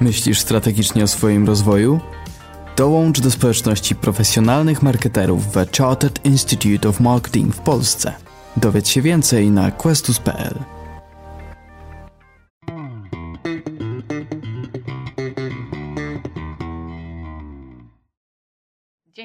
Myślisz strategicznie o swoim rozwoju? Dołącz do społeczności profesjonalnych marketerów w Chartered Institute of Marketing w Polsce. Dowiedz się więcej na questus.pl.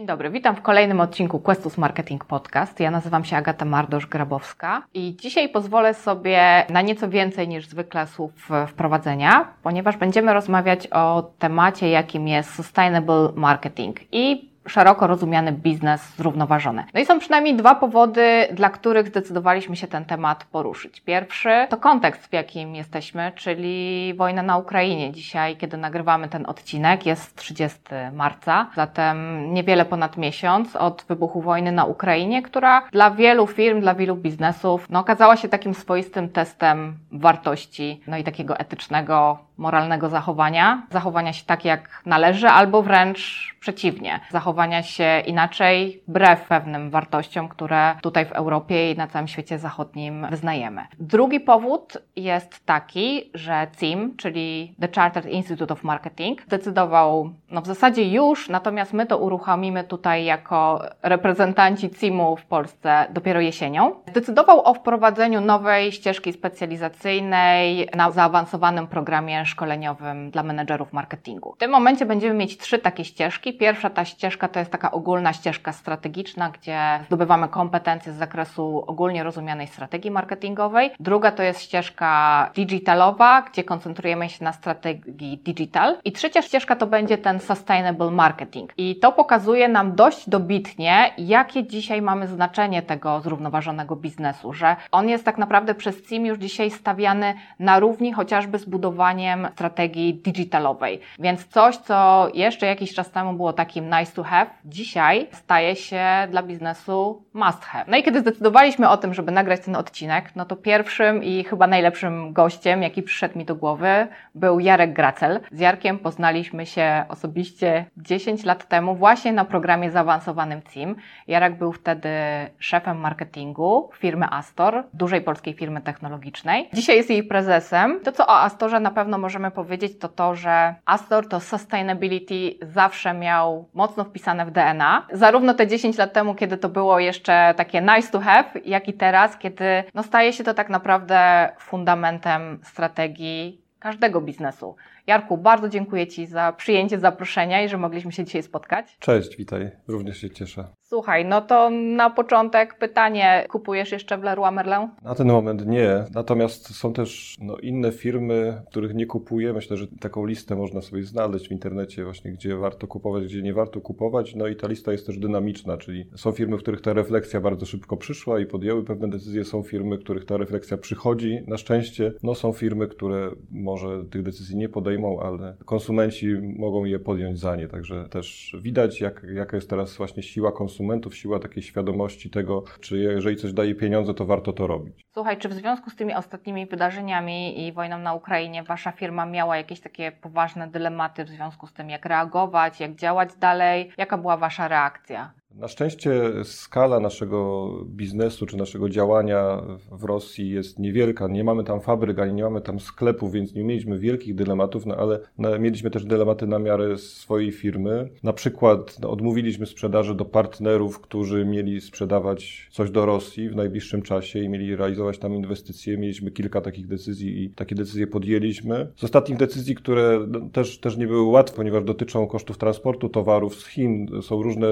Dzień dobry, witam w kolejnym odcinku Questus Marketing Podcast. Ja nazywam się Agata Mardosz-Grabowska i dzisiaj pozwolę sobie na nieco więcej niż zwykle słów wprowadzenia, ponieważ będziemy rozmawiać o temacie, jakim jest Sustainable Marketing i szeroko rozumiany biznes zrównoważony. No i są przynajmniej dwa powody, dla których zdecydowaliśmy się ten temat poruszyć. Pierwszy to kontekst, w jakim jesteśmy, czyli wojna na Ukrainie. Dzisiaj, kiedy nagrywamy ten odcinek, jest 30 marca, zatem niewiele ponad miesiąc od wybuchu wojny na Ukrainie, która dla wielu firm, dla wielu biznesów no, okazała się takim swoistym testem wartości, no i takiego etycznego, moralnego zachowania. Zachowania się tak, jak należy, albo wręcz przeciwnie. Zachowania się inaczej, wbrew pewnym wartościom, które tutaj w Europie i na całym świecie zachodnim wyznajemy. Drugi powód jest taki, że CIM, czyli The Chartered Institute of Marketing, zdecydował, no w zasadzie już, natomiast my to uruchomimy tutaj jako reprezentanci CIM-u w Polsce dopiero jesienią, zdecydował o wprowadzeniu nowej ścieżki specjalizacyjnej na zaawansowanym programie szkoleniowym dla menedżerów marketingu. W tym momencie będziemy mieć trzy takie ścieżki. Pierwsza ta ścieżka to jest taka ogólna ścieżka strategiczna, gdzie zdobywamy kompetencje z zakresu ogólnie rozumianej strategii marketingowej. Druga to jest ścieżka digitalowa, gdzie koncentrujemy się na strategii digital. I trzecia ścieżka to będzie ten sustainable marketing. I to pokazuje nam dość dobitnie, jakie dzisiaj mamy znaczenie tego zrównoważonego biznesu, że on jest tak naprawdę przez CIM już dzisiaj stawiany na równi chociażby z budowaniem strategii digitalowej. Więc coś, co jeszcze jakiś czas temu było takim nice to have, dzisiaj staje się dla biznesu must have. No i kiedy zdecydowaliśmy o tym, żeby nagrać ten odcinek, no to pierwszym i chyba najlepszym gościem, jaki przyszedł mi do głowy, był Jarek Gracel. Z Jarkiem poznaliśmy się osobiście 10 lat temu właśnie na programie zaawansowanym CIM. Jarek był wtedy szefem marketingu firmy Astor, dużej polskiej firmy technologicznej. Dzisiaj jest jej prezesem. To, co o Astorze na pewno możemy powiedzieć, to to, że Astor to sustainability zawsze miał mocno wpisane w DNA. Zarówno te 10 lat temu, kiedy to było jeszcze takie nice to have, jak i teraz, kiedy no, staje się to tak naprawdę fundamentem strategii każdego biznesu. Jarku, bardzo dziękuję Ci za przyjęcie zaproszenia i że mogliśmy się dzisiaj spotkać. Cześć, witaj. Również się cieszę. Słuchaj, no to na początek pytanie, kupujesz jeszcze w Leroy Merlin? Na ten moment nie, natomiast są też no, inne firmy, których nie kupuję. Myślę, że taką listę można sobie znaleźć w internecie właśnie, gdzie warto kupować, gdzie nie warto kupować. No i ta lista jest też dynamiczna, czyli są firmy, w których ta refleksja bardzo szybko przyszła i podjęły pewne decyzje. Są firmy, w których ta refleksja przychodzi na szczęście. No są firmy, które może tych decyzji nie podejmą, ale konsumenci mogą je podjąć za nie. Także też widać, jak, jaka jest teraz właśnie siła konsumentów konsumentów, siła takiej świadomości tego, czy jeżeli coś daje pieniądze, to warto to robić. Słuchaj, czy w związku z tymi ostatnimi wydarzeniami i wojną na Ukrainie wasza firma miała jakieś takie poważne dylematy w związku z tym, jak reagować, jak działać dalej? Jaka była wasza reakcja? Na szczęście skala naszego biznesu czy naszego działania w Rosji jest niewielka. Nie mamy tam fabryk, ani nie mamy tam sklepów, więc nie mieliśmy wielkich dylematów, no ale mieliśmy też dylematy na miarę swojej firmy. Na przykład no, odmówiliśmy sprzedaży do partnerów, którzy mieli sprzedawać coś do Rosji w najbliższym czasie i mieli realizować tam inwestycje. Mieliśmy kilka takich decyzji i takie decyzje podjęliśmy. Z ostatnich decyzji, które no, też, też nie były łatwe, ponieważ dotyczą kosztów transportu towarów z Chin, są różne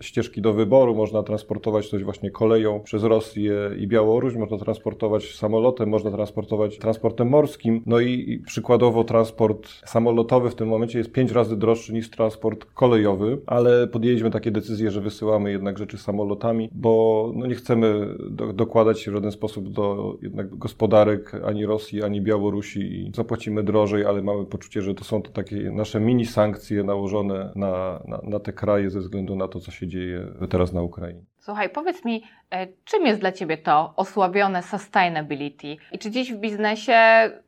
ścieżki ścieżki do wyboru. Można transportować coś właśnie koleją przez Rosję i Białoruś, można transportować samolotem, można transportować transportem morskim. No i, przykładowo transport samolotowy w tym momencie jest pięć razy droższy niż transport kolejowy, ale podjęliśmy takie decyzje, że wysyłamy jednak rzeczy samolotami, bo no nie chcemy do, dokładać się w żaden sposób do jednak gospodarek ani Rosji, ani Białorusi i zapłacimy drożej, ale mamy poczucie, że to są to takie nasze mini sankcje nałożone na, na, na te kraje ze względu na to, co się dzieje dzieje teraz na Ukrainie. Słuchaj, powiedz mi, e, czym jest dla Ciebie to osłabione sustainability? I czy dziś w biznesie,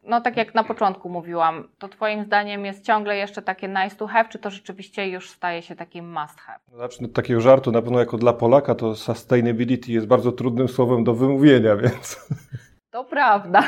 no tak jak na początku mówiłam, to Twoim zdaniem jest ciągle jeszcze takie nice to have, czy to rzeczywiście już staje się takim must have? Zacznę od takiego żartu, na pewno jako dla Polaka to sustainability jest bardzo trudnym słowem do wymówienia, więc... To prawda.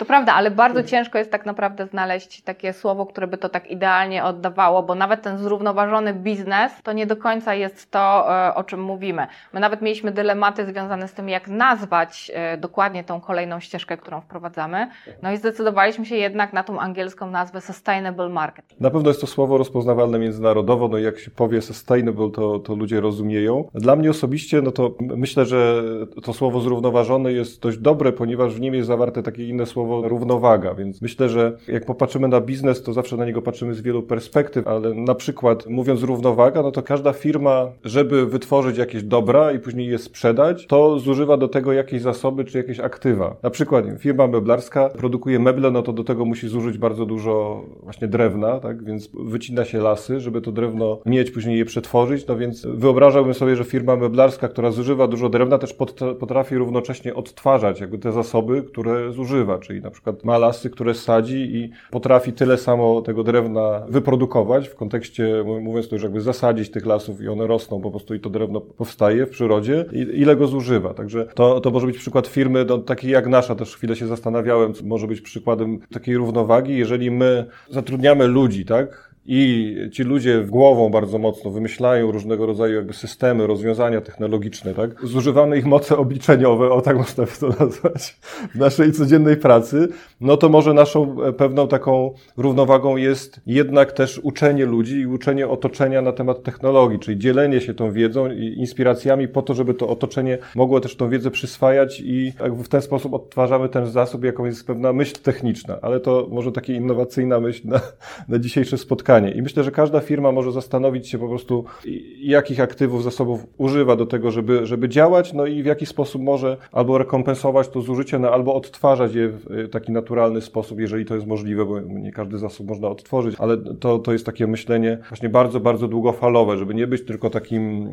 To prawda, ale bardzo ciężko jest tak naprawdę znaleźć takie słowo, które by to tak idealnie oddawało, bo nawet ten zrównoważony biznes to nie do końca jest to, e, o czym mówimy. My nawet mieliśmy dylematy związane z tym, jak nazwać e, dokładnie tą kolejną ścieżkę, którą wprowadzamy. No i zdecydowaliśmy się jednak na tą angielską nazwę Sustainable Marketing. Na pewno jest to słowo rozpoznawalne międzynarodowo, no i jak się powie sustainable, to, to ludzie rozumieją. Dla mnie osobiście, no to myślę, że to słowo zrównoważone jest dość dobre, ponieważ w nim jest zawarte takie inne słowo równowaga, więc myślę, że jak popatrzymy na biznes, to zawsze na niego patrzymy z wielu perspektyw, ale na przykład mówiąc równowaga, no to każda firma, żeby wytworzyć jakieś dobra i później je sprzedać, to zużywa do tego jakieś zasoby czy jakieś aktywa. Na przykład firma meblarska produkuje meble, no to do tego musi zużyć bardzo dużo właśnie drewna, tak, więc wycina się lasy, żeby to drewno mieć, później je przetworzyć, no więc wyobrażałbym sobie, że firma meblarska, która zużywa dużo drewna, też potrafi równocześnie odtwarzać jakby te zasoby, które zużywa, czyli na przykład ma lasy, które sadzi i potrafi tyle samo tego drewna wyprodukować. W kontekście, mówiąc to już jakby zasadzić tych lasów i one rosną po prostu i to drewno powstaje w przyrodzie, i ile go zużywa. Także to, to może być przykład firmy no, takiej jak nasza, też chwilę się zastanawiałem, może być przykładem takiej równowagi, jeżeli my zatrudniamy ludzi, tak, i ci ludzie głową bardzo mocno wymyślają różnego rodzaju jakby systemy, rozwiązania technologiczne, tak? Zużywamy ich moce obliczeniowe, o tak można by to nazwać, w naszej codziennej pracy, no to może naszą e, pewną taką równowagą jest jednak też uczenie ludzi i uczenie otoczenia na temat technologii, czyli dzielenie się tą wiedzą i inspiracjami po to, żeby to otoczenie mogło też tą wiedzę przyswajać i w ten sposób odtwarzamy ten zasób, jaką jest pewna myśl techniczna, ale to może taka innowacyjna myśl na, na dzisiejsze spotkanie I myślę, że każda firma może zastanowić się po prostu, jakich aktywów, zasobów używa do tego, żeby, żeby działać, no i w jaki sposób może albo rekompensować to zużycie, no, albo odtwarzać je w taki naturalny sposób, jeżeli to jest możliwe, bo nie każdy zasób można odtworzyć, ale to, to jest takie myślenie właśnie bardzo, bardzo długofalowe, żeby nie być tylko takim,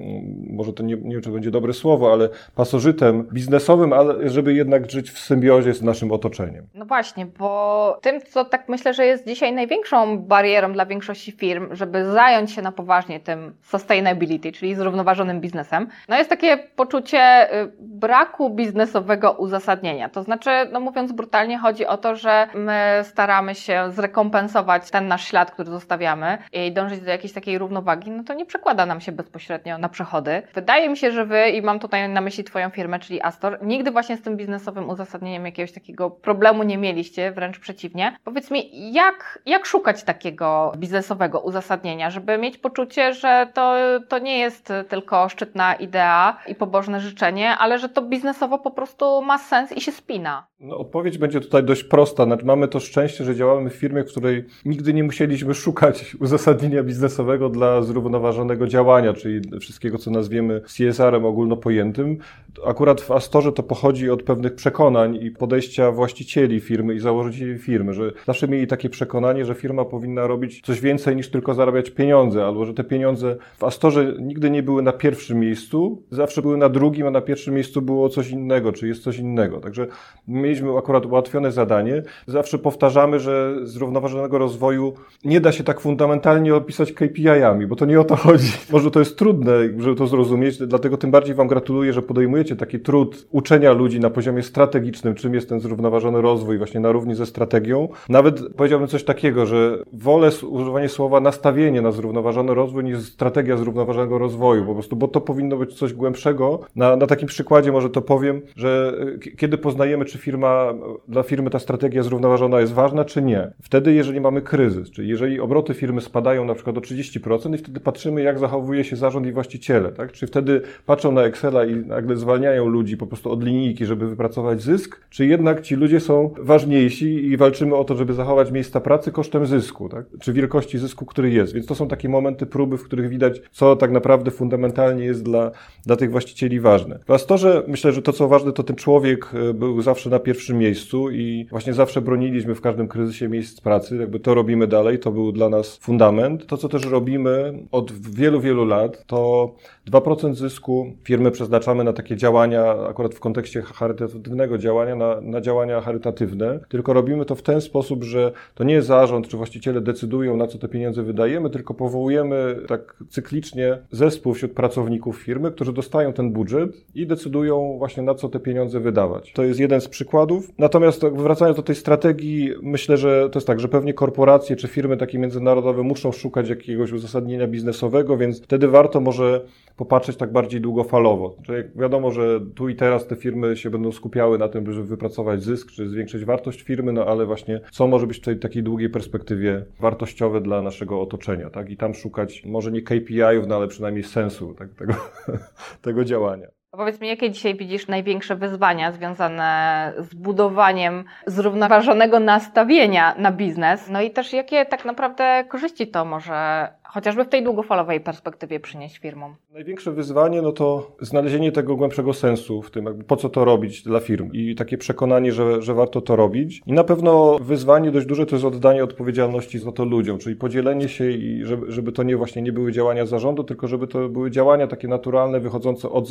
może to nie, nie wiem, czy będzie dobre słowo, ale pasożytem biznesowym, ale żeby jednak żyć w symbiozie z naszym otoczeniem. No właśnie, bo tym, co tak myślę, że jest dzisiaj największą barierą dla większości większości firm, żeby zająć się na poważnie tym sustainability, czyli zrównoważonym biznesem, no jest takie poczucie y, braku biznesowego uzasadnienia. To znaczy, no mówiąc brutalnie, chodzi o to, że my staramy się zrekompensować ten nasz ślad, który zostawiamy i dążyć do jakiejś takiej równowagi, no to nie przekłada nam się bezpośrednio na przychody. Wydaje mi się, że wy, i mam tutaj na myśli Twoją firmę, czyli Astor, nigdy właśnie z tym biznesowym uzasadnieniem jakiegoś takiego problemu nie mieliście, wręcz przeciwnie. Powiedz mi, jak, jak szukać takiego biznesowego biznesowego uzasadnienia, żeby mieć poczucie, że to, to nie jest tylko szczytna idea i pobożne życzenie, ale że to biznesowo po prostu ma sens i się spina. No, odpowiedź będzie tutaj dość prosta. Znaczy, mamy to szczęście, że działamy w firmie, w której nigdy nie musieliśmy szukać uzasadnienia biznesowego dla zrównoważonego działania, czyli wszystkiego, co nazwiemy CSR-em ogólnopojętym. Akurat w Astorze to pochodzi od pewnych przekonań i podejścia właścicieli firmy i założycieli firmy, że zawsze mieli takie przekonanie, że firma powinna robić coś więcej niż tylko zarabiać pieniądze, albo że te pieniądze w Astorze nigdy nie były na pierwszym miejscu, zawsze były na drugim, a na pierwszym miejscu było coś innego, czy jest coś innego. Także mieliśmy akurat ułatwione zadanie. Zawsze powtarzamy, że zrównoważonego rozwoju nie da się tak fundamentalnie opisać KPI-ami, bo to nie o to chodzi. Może to jest trudne, żeby to zrozumieć, dlatego tym bardziej Wam gratuluję, że podejmujecie taki trud uczenia ludzi na poziomie strategicznym, czym jest ten zrównoważony rozwój, właśnie na równi ze strategią. Nawet powiedziałbym coś takiego, że wolę używanie słowa nastawienie na zrównoważony rozwój niż strategia zrównoważonego rozwoju, po prostu, bo to powinno być coś głębszego. Na, na takim przykładzie może to powiem, że kiedy poznajemy, czy firma firma, dla firmy ta strategia zrównoważona jest ważna, czy nie. Wtedy, jeżeli mamy kryzys, czyli jeżeli obroty firmy spadają na przykład o 30% i wtedy patrzymy, jak zachowuje się zarząd i właściciele, tak? Czy wtedy patrzą na Excela i nagle zwalniają ludzi po prostu od linijki, żeby wypracować zysk, czy jednak ci ludzie są ważniejsi i walczymy o to, żeby zachować miejsca pracy kosztem zysku, tak? Czy wielkości zysku, który jest. Więc to są takie momenty próby, w których widać, co tak naprawdę fundamentalnie jest dla, dla tych właścicieli ważne. W Astorze myślę, że to, co ważne, to ten człowiek e, był zawsze na pierwszym miejscu i właśnie zawsze broniliśmy w każdym kryzysie miejsc pracy. Jakby to robimy dalej, to był dla nas fundament. To, co też robimy od wielu, wielu lat, to 2% zysku firmy przeznaczamy na takie działania, akurat w kontekście charytatywnego działania, na, na działania charytatywne, tylko robimy to w ten sposób, że to nie zarząd czy właściciele decydują, na co co te pieniądze wydajemy, tylko powołujemy tak cyklicznie zespół wśród pracowników firmy, którzy dostają ten budżet i decydują właśnie na co te pieniądze wydawać. To jest jeden z przykładów. Natomiast tak, wracając do tej strategii, myślę, że to jest tak, że pewnie korporacje czy firmy takie międzynarodowe muszą szukać jakiegoś uzasadnienia biznesowego, więc wtedy warto może popatrzeć tak bardziej długofalowo. Czyli wiadomo, że tu i teraz te firmy się będą skupiały na tym, żeby wypracować zysk, czy zwiększyć wartość firmy, no ale właśnie co może być w tej takiej długiej perspektywie wartościowe dla naszego otoczenia, tak? I tam szukać może nie KPI-ów, no ale przynajmniej sensu tak, tego, tego działania. Powiedz mi, jakie dzisiaj widzisz największe wyzwania związane z budowaniem zrównoważonego nastawienia na biznes? No i też jakie tak naprawdę korzyści to może chociażby w tej długofalowej perspektywie przynieść firmom? Największe wyzwanie no to znalezienie tego głębszego sensu w tym, po co to robić dla firm i takie przekonanie, że, że warto to robić. I na pewno wyzwanie dość duże to jest oddanie odpowiedzialności za to ludziom, czyli podzielenie się i żeby, żeby to nie właśnie nie były działania zarządu, tylko żeby to były działania takie naturalne, wychodzące od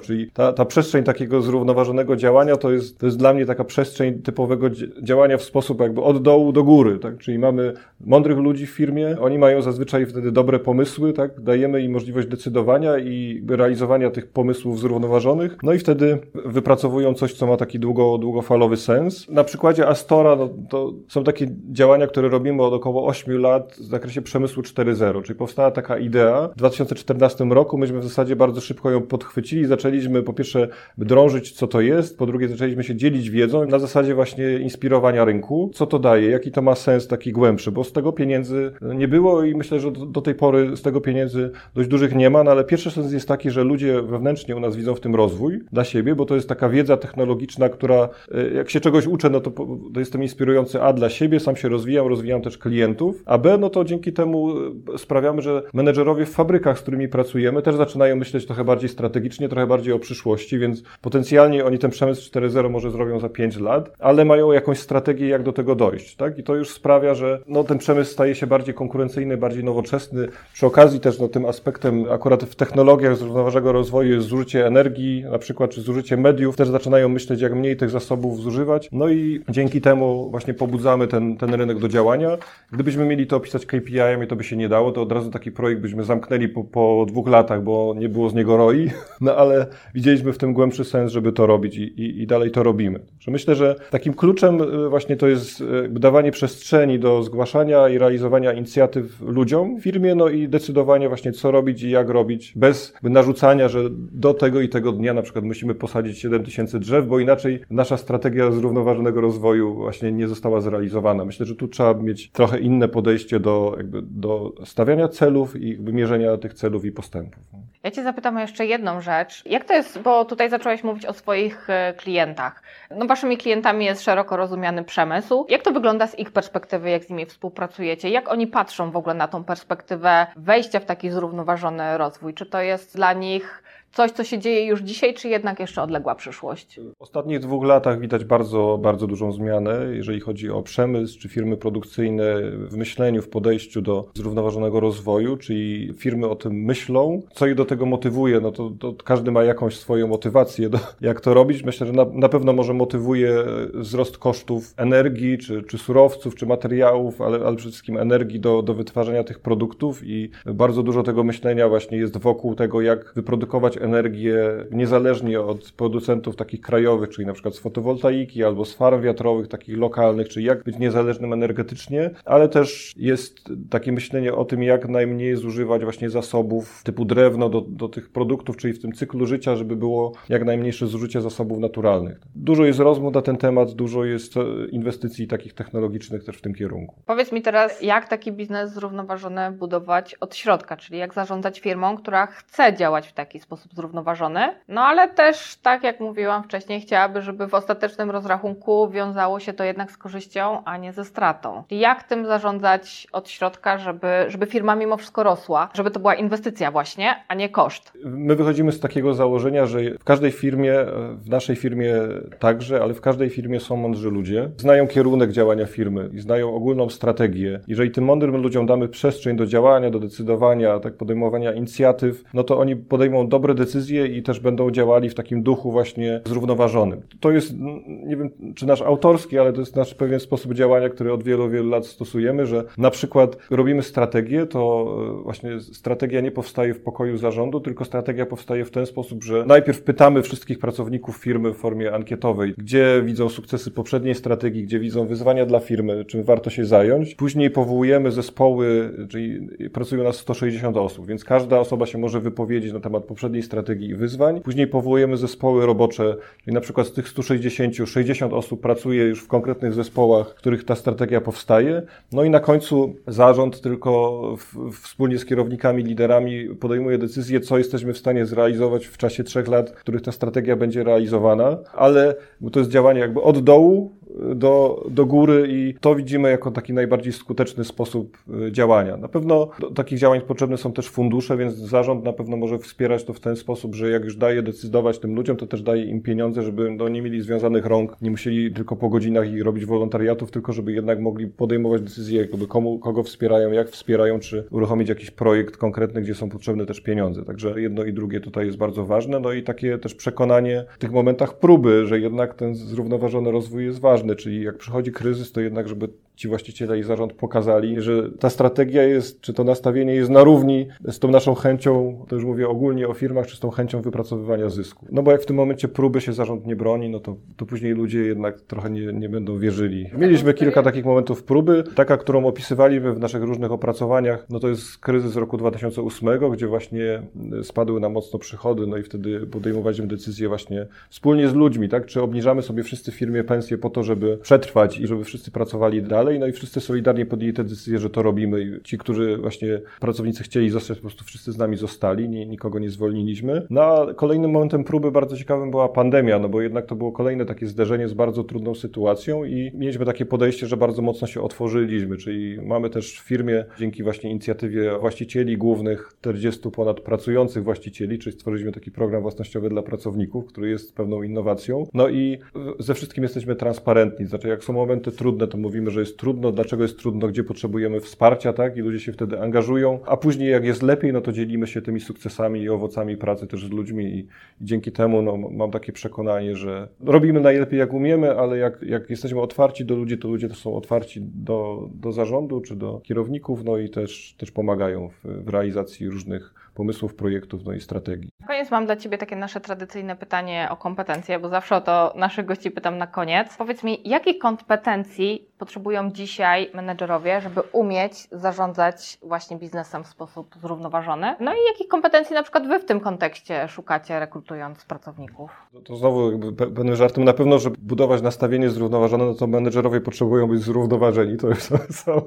czyli ta, ta przestrzeń takiego zrównoważonego działania to jest, to jest dla mnie taka przestrzeń typowego działania w sposób jakby od dołu do góry, tak? Czyli mamy mądrych ludzi w firmie, oni mają zazwyczaj wtedy dobre pomysły, tak? Dajemy im możliwość decydowania i realizowania tych pomysłów zrównoważonych, no i wtedy wypracowują coś, co ma taki długo, długofalowy sens. Na przykładzie Astora no, to są takie działania, które robimy od około 8 lat w zakresie przemysłu 4.0, czyli powstała taka idea. W 2014 roku myśmy w zasadzie bardzo szybko ją podchwycili, zaczęliśmy po pierwsze drążyć, co to jest, po drugie zaczęliśmy się dzielić wiedzą na zasadzie właśnie inspirowania rynku. Co to daje, jaki to ma sens taki głębszy, bo z tego pieniędzy nie było i myślę, że do tej pory z tego pieniędzy dość dużych nie ma, no ale pierwszy sens jest taki, że ludzie wewnętrznie u nas widzą w tym rozwój dla siebie, bo to jest taka wiedza technologiczna, która e, jak się czegoś uczę, no to, to jestem inspirujący A dla siebie, sam się rozwijam, rozwijam też klientów, a B, no to dzięki temu e, sprawiamy, że menedżerowie w fabrykach, z którymi pracujemy, też zaczynają myśleć trochę bardziej strategicznie, trochę bardziej o przyszłości, więc potencjalnie oni ten przemysł 4.0 może zrobią za 5 lat, ale mają jakąś strategię, jak do tego dojść, tak? I to już sprawia, że no, ten przemysł staje się bardziej konkurencyjny, bardziej nowoczesny. Przy okazji też no, tym aspektem akurat w technologiach zrównoważonego rozwoju jest zużycie energii, na przykład, czy zużycie mediów. Też zaczynają myśleć, jak mniej tych zasobów zużywać. No i dzięki temu właśnie pobudzamy ten, ten rynek do działania. Gdybyśmy mieli to opisać KPI-ami, to by się nie dało, to od razu taki projekt byśmy zamknęli po, po dwóch latach, bo nie było z niego ROI, no ale widzieliśmy w tym głębszy sens, żeby to robić i, i, i dalej to robimy. Myślę, że takim kluczem e, właśnie to jest e, dawanie przestrzeni do zgłaszania i realizowania inicjatyw ludziom, firmie, no i decydowanie właśnie co robić i jak robić, bez narzucania, że do tego i tego dnia na przykład musimy posadzić 7 tysięcy drzew, bo inaczej nasza strategia zrównoważonego rozwoju właśnie nie została zrealizowana. Myślę, że tu trzeba mieć trochę inne podejście do, jakby, do stawiania celów i mierzenia tych celów i postępów. Ja Cię zapytam o jeszcze jedną rzecz. Jak to jest, bo tutaj zacząłeś mówić o swoich e, klientach. No waszymi klientami jest szeroko rozumiany przemysł. Jak to wygląda z ich perspektywy, jak z nimi współpracujecie? Jak oni patrzą w ogóle na tą perspektywę wejścia w taki zrównoważony rozwój? Czy to jest dla nich coś, co się dzieje już dzisiaj, czy jednak jeszcze odległa przyszłość? W ostatnich dwóch latach widać bardzo, bardzo dużą zmianę, jeżeli chodzi o przemysł czy firmy produkcyjne w myśleniu, w podejściu do zrównoważonego rozwoju, czyli firmy o tym myślą. Co ich do tego motywuje? No to, to każdy ma jakąś swoją motywację, do, jak to robić. Myślę, że na, na pewno może motywuje wzrost kosztów energii, czy, czy surowców, czy materiałów, ale, ale przede wszystkim energii do, do wytwarzania tych produktów i bardzo dużo tego myślenia właśnie jest wokół tego, jak wyprodukować energię niezależnie od producentów takich krajowych, czyli na przykład z fotowoltaiki albo z farm wiatrowych, takich lokalnych, czyli jak być niezależnym energetycznie, ale też jest takie myślenie o tym, jak najmniej zużywać właśnie zasobów typu drewno do, do tych produktów, czyli w tym cyklu życia, żeby było jak najmniejsze zużycie zasobów naturalnych. Dużo jest rozmów na ten temat, dużo jest e, inwestycji takich technologicznych też w tym kierunku. Powiedz mi teraz, jak taki biznes zrównoważony budować od środka, czyli jak zarządzać firmą, która chce działać w taki sposób zrównoważony, no ale też, tak jak mówiłam wcześniej, chciałaby, żeby w ostatecznym rozrachunku wiązało się to jednak z korzyścią, a nie ze stratą. Jak tym zarządzać od środka, żeby, żeby firma mimo wszystko rosła, żeby to była inwestycja właśnie, a nie koszt? My wychodzimy z takiego założenia, że w każdej firmie, w naszej firmie także, ale w każdej firmie są mądrzy ludzie, znają kierunek działania firmy i znają ogólną strategię. Jeżeli tym mądrym ludziom damy przestrzeń do działania, do decydowania, tak podejmowania inicjatyw, no to oni podejmą dobre decyzje, decyzje i też będą działali w takim duchu właśnie zrównoważonym. To jest, nie wiem, czy nasz autorski, ale to jest nasz pewien sposób działania, który od wielu, wielu lat stosujemy, że na przykład robimy strategię, to e, właśnie strategia nie powstaje w pokoju zarządu, tylko strategia powstaje w ten sposób, że najpierw pytamy wszystkich pracowników firmy w formie ankietowej, gdzie widzą sukcesy poprzedniej strategii, gdzie widzą wyzwania dla firmy, czym warto się zająć. Później powołujemy zespoły, czyli pracują nas 160 osób, więc każda osoba się może wypowiedzieć na temat poprzedniej strategii i wyzwań. Później powołujemy zespoły robocze, czyli na przykład z tych 160, 60 osób pracuje już w konkretnych zespołach, w których ta strategia powstaje. No i na końcu zarząd tylko w, wspólnie z kierownikami, liderami podejmuje decyzję, co jesteśmy w stanie zrealizować w czasie trzech lat, w których ta strategia będzie realizowana, ale to jest działanie jakby od dołu do, do góry i to widzimy jako taki najbardziej skuteczny sposób y, działania. Na pewno do takich działań potrzebne są też fundusze, więc zarząd na pewno może wspierać to w ten sposób, że jak już daje decydować tym ludziom, to też daje im pieniądze, żeby no, nie mieli związanych rąk, nie musieli tylko po godzinach i robić wolontariatów, tylko żeby jednak mogli podejmować decyzje, jakby komu, kogo wspierają, jak wspierają, czy uruchomić jakiś projekt konkretny, gdzie są potrzebne też pieniądze. Także jedno i drugie tutaj jest bardzo ważne. No i takie też przekonanie w tych momentach próby, że jednak ten zrównoważony rozwój jest ważny czyli jak przychodzi kryzys, to jednak, żeby ci właściciele i zarząd pokazali, że ta strategia jest, czy to nastawienie jest na równi z tą naszą chęcią, to już mówię ogólnie o firmach, czy z tą chęcią wypracowywania zysku. No bo jak w tym momencie próby się zarząd nie broni, no to, to później ludzie jednak trochę nie, nie będą wierzyli. Mieliśmy kilka takich momentów próby. Taka, którą opisywaliśmy w naszych różnych opracowaniach, no to jest kryzys roku 2008, gdzie właśnie spadły nam mocno przychody, no i wtedy podejmowaliśmy decyzję właśnie wspólnie z ludźmi, tak? Czy obniżamy sobie wszyscy w firmie pensje po to, żeby przetrwać i żeby wszyscy pracowali dalej, dalej. No i wszyscy solidarnie podjęli tę decyzję, że to robimy. Ci, którzy właśnie pracownicy chcieli zostać, po prostu wszyscy z nami zostali, nie, nikogo nie zwolniliśmy. No a kolejnym momentem próby bardzo ciekawym była pandemia, no bo jednak to było kolejne takie zderzenie z bardzo trudną sytuacją i mieliśmy takie podejście, że bardzo mocno się otworzyliśmy, czyli mamy też w firmie dzięki właśnie inicjatywie właścicieli głównych, 40 ponad pracujących właścicieli, czyli stworzyliśmy taki program własnościowy dla pracowników, który jest pewną innowacją. No i ze wszystkim jesteśmy transparentni, znaczy jak są momenty trudne, to mówimy, że jest trudno, dlaczego jest trudno, gdzie potrzebujemy wsparcia, tak? I ludzie się wtedy angażują, a później jak jest lepiej, no to dzielimy się tymi sukcesami i owocami pracy też z ludźmi i, i dzięki temu no, mam takie przekonanie, że robimy najlepiej jak umiemy, ale jak, jak jesteśmy otwarci do ludzi, to ludzie to są otwarci do, do zarządu czy do kierowników, no i też, też pomagają w, w realizacji różnych pomysłów, projektów, no i strategii. Na koniec mam dla Ciebie takie nasze tradycyjne pytanie o kompetencje, bo zawsze o to naszych gości pytam na koniec. Powiedz mi, jakich kompetencji potrzebują dzisiaj menedżerowie, żeby umieć zarządzać właśnie biznesem w sposób zrównoważony? No i jakich kompetencji na przykład Wy w tym kontekście szukacie, rekrutując pracowników? To, to znowu jakby pewnym żartem. Na pewno, żeby budować nastawienie zrównoważone, no to menedżerowie potrzebują być zrównoważeni. To jest samo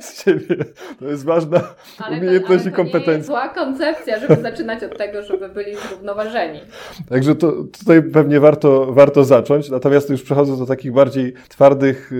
z siebie. To jest ważna ale umiejętność to, i kompetencja. To nie jest zła koncepcja, żeby zaczynać od tego, żeby byli zrównoważeni. Także to, tutaj pewnie warto, warto zacząć. Natomiast już przechodząc do takich bardziej twardych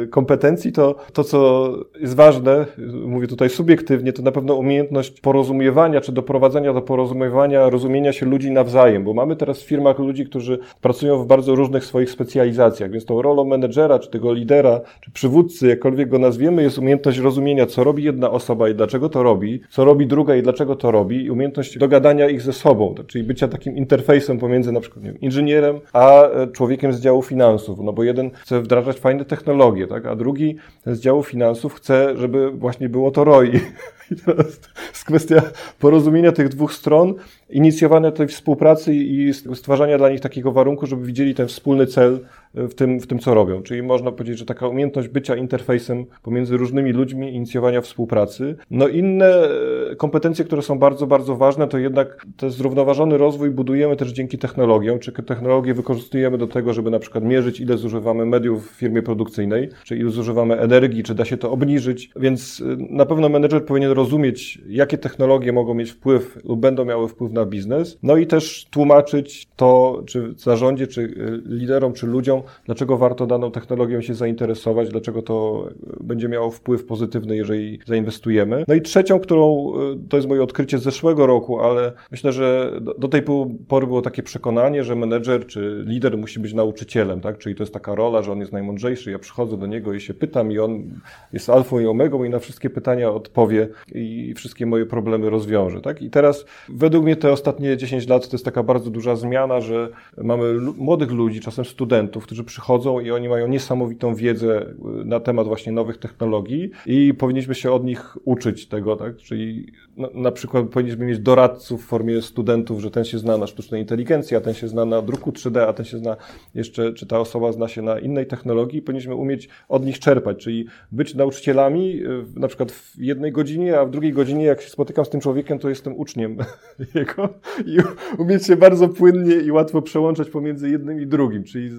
yy, kompetencji, to to, co jest ważne, mówię tutaj subiektywnie, to na pewno umiejętność porozumiewania, czy doprowadzenia do porozumiewania, rozumienia się ludzi nawzajem, bo mamy teraz w firmach ludzi, którzy pracują w bardzo różnych swoich specjalizacjach, więc tą rolą menedżera, czy tego lidera, czy przywódcy, jakkolwiek go nazwiemy, jest umiejętność rozumienia, co robi jedna osoba i dlaczego to robi, co robi druga i dlaczego to robi, i umiejętność dogadania ich ze sobą, czyli bycia takim interfejsem pomiędzy na przykład wiem, inżynierem, a e, człowiekiem z działu finansów, no bo jeden chce wdrażać fajne technologie, tak? a drugi z działu finansów chce, żeby właśnie było to ROI. I teraz jest kwestia porozumienia tych dwóch stron, inicjowania tej współpracy i stwarzania dla nich takiego warunku, żeby widzieli ten wspólny cel w tym, w tym, co robią. Czyli można powiedzieć, że taka umiejętność bycia interfejsem pomiędzy różnymi ludźmi, inicjowania współpracy. No inne e, kompetencje, które są bardzo, bardzo ważne, to jednak ten zrównoważony rozwój budujemy też dzięki technologiom, czy technologie wykorzystujemy do tego, żeby na przykład mierzyć, ile zużywamy mediów w firmie produkcyjnej, czy ile zużywamy energii, czy da się to obniżyć. Więc e, na pewno menedżer powinien rozumieć, jakie technologie mogą mieć wpływ lub będą miały wpływ na biznes, no i też tłumaczyć to, czy zarządzie, czy e, liderom, czy ludziom, dlaczego warto daną technologią się zainteresować, dlaczego to będzie miało wpływ pozytywny, jeżeli zainwestujemy. No i trzecią, którą to jest moje odkrycie z zeszłego roku, ale myślę, że do tej pory było takie przekonanie, że menedżer czy lider musi być nauczycielem, tak? Czyli to jest taka rola, że on jest najmądrzejszy, ja przychodzę do niego i się pytam i on jest alfą i omegą i na wszystkie pytania odpowie i wszystkie moje problemy rozwiąże, tak? I teraz według mnie te ostatnie 10 lat to jest taka bardzo duża zmiana, że mamy młodych ludzi, czasem studentów, którzy przychodzą i oni mają niesamowitą wiedzę y, na temat właśnie nowych technologii i powinniśmy się od nich uczyć tego, tak? Czyli na, na przykład powinniśmy mieć doradców w formie studentów, że ten się zna na sztucznej inteligencji, a ten się zna na druku 3D, a ten się zna jeszcze, czy ta osoba zna się na innej technologii, powinniśmy umieć od nich czerpać, czyli być nauczycielami y, na przykład w jednej godzinie, a w drugiej godzinie, jak się spotykam z tym człowiekiem, to jestem uczniem jego i umieć się bardzo płynnie i łatwo przełączać pomiędzy jednym i drugim, czyli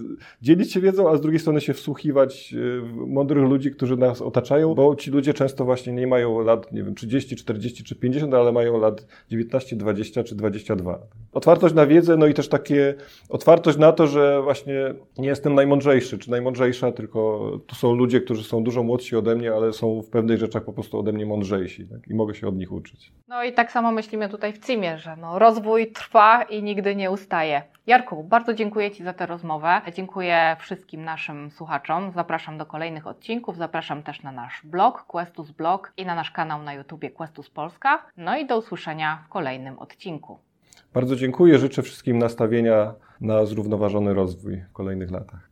dzielić się wiedzą, a z drugiej strony się wsłuchiwać y, w mądrych ludzi, którzy nas otaczają, bo ci ludzie często właśnie nie mają lat, nie wiem, 30, 40 czy 50, ale mają lat 19, 20 czy 22. Otwartość na wiedzę, no i też takie otwartość na to, że właśnie nie jestem najmądrzejszy czy najmądrzejsza, tylko tu są ludzie, którzy są dużo młodsi ode mnie, ale są w pewnych rzeczach po prostu ode mnie mądrzejsi tak? i mogę się od nich uczyć. No i tak samo myślimy tutaj w CIMie, że no, rozwój trwa i nigdy nie ustaje. Jarku, bardzo dziękuję Ci za tę rozmowę. Dziękuję wszystkim naszym słuchaczom. Zapraszam do kolejnych odcinków. Zapraszam też na nasz blog Questus Blog i na nasz kanał na YouTubie Questus Polska. No i do usłyszenia w kolejnym odcinku. Bardzo dziękuję. Życzę wszystkim nastawienia na zrównoważony rozwój w kolejnych latach.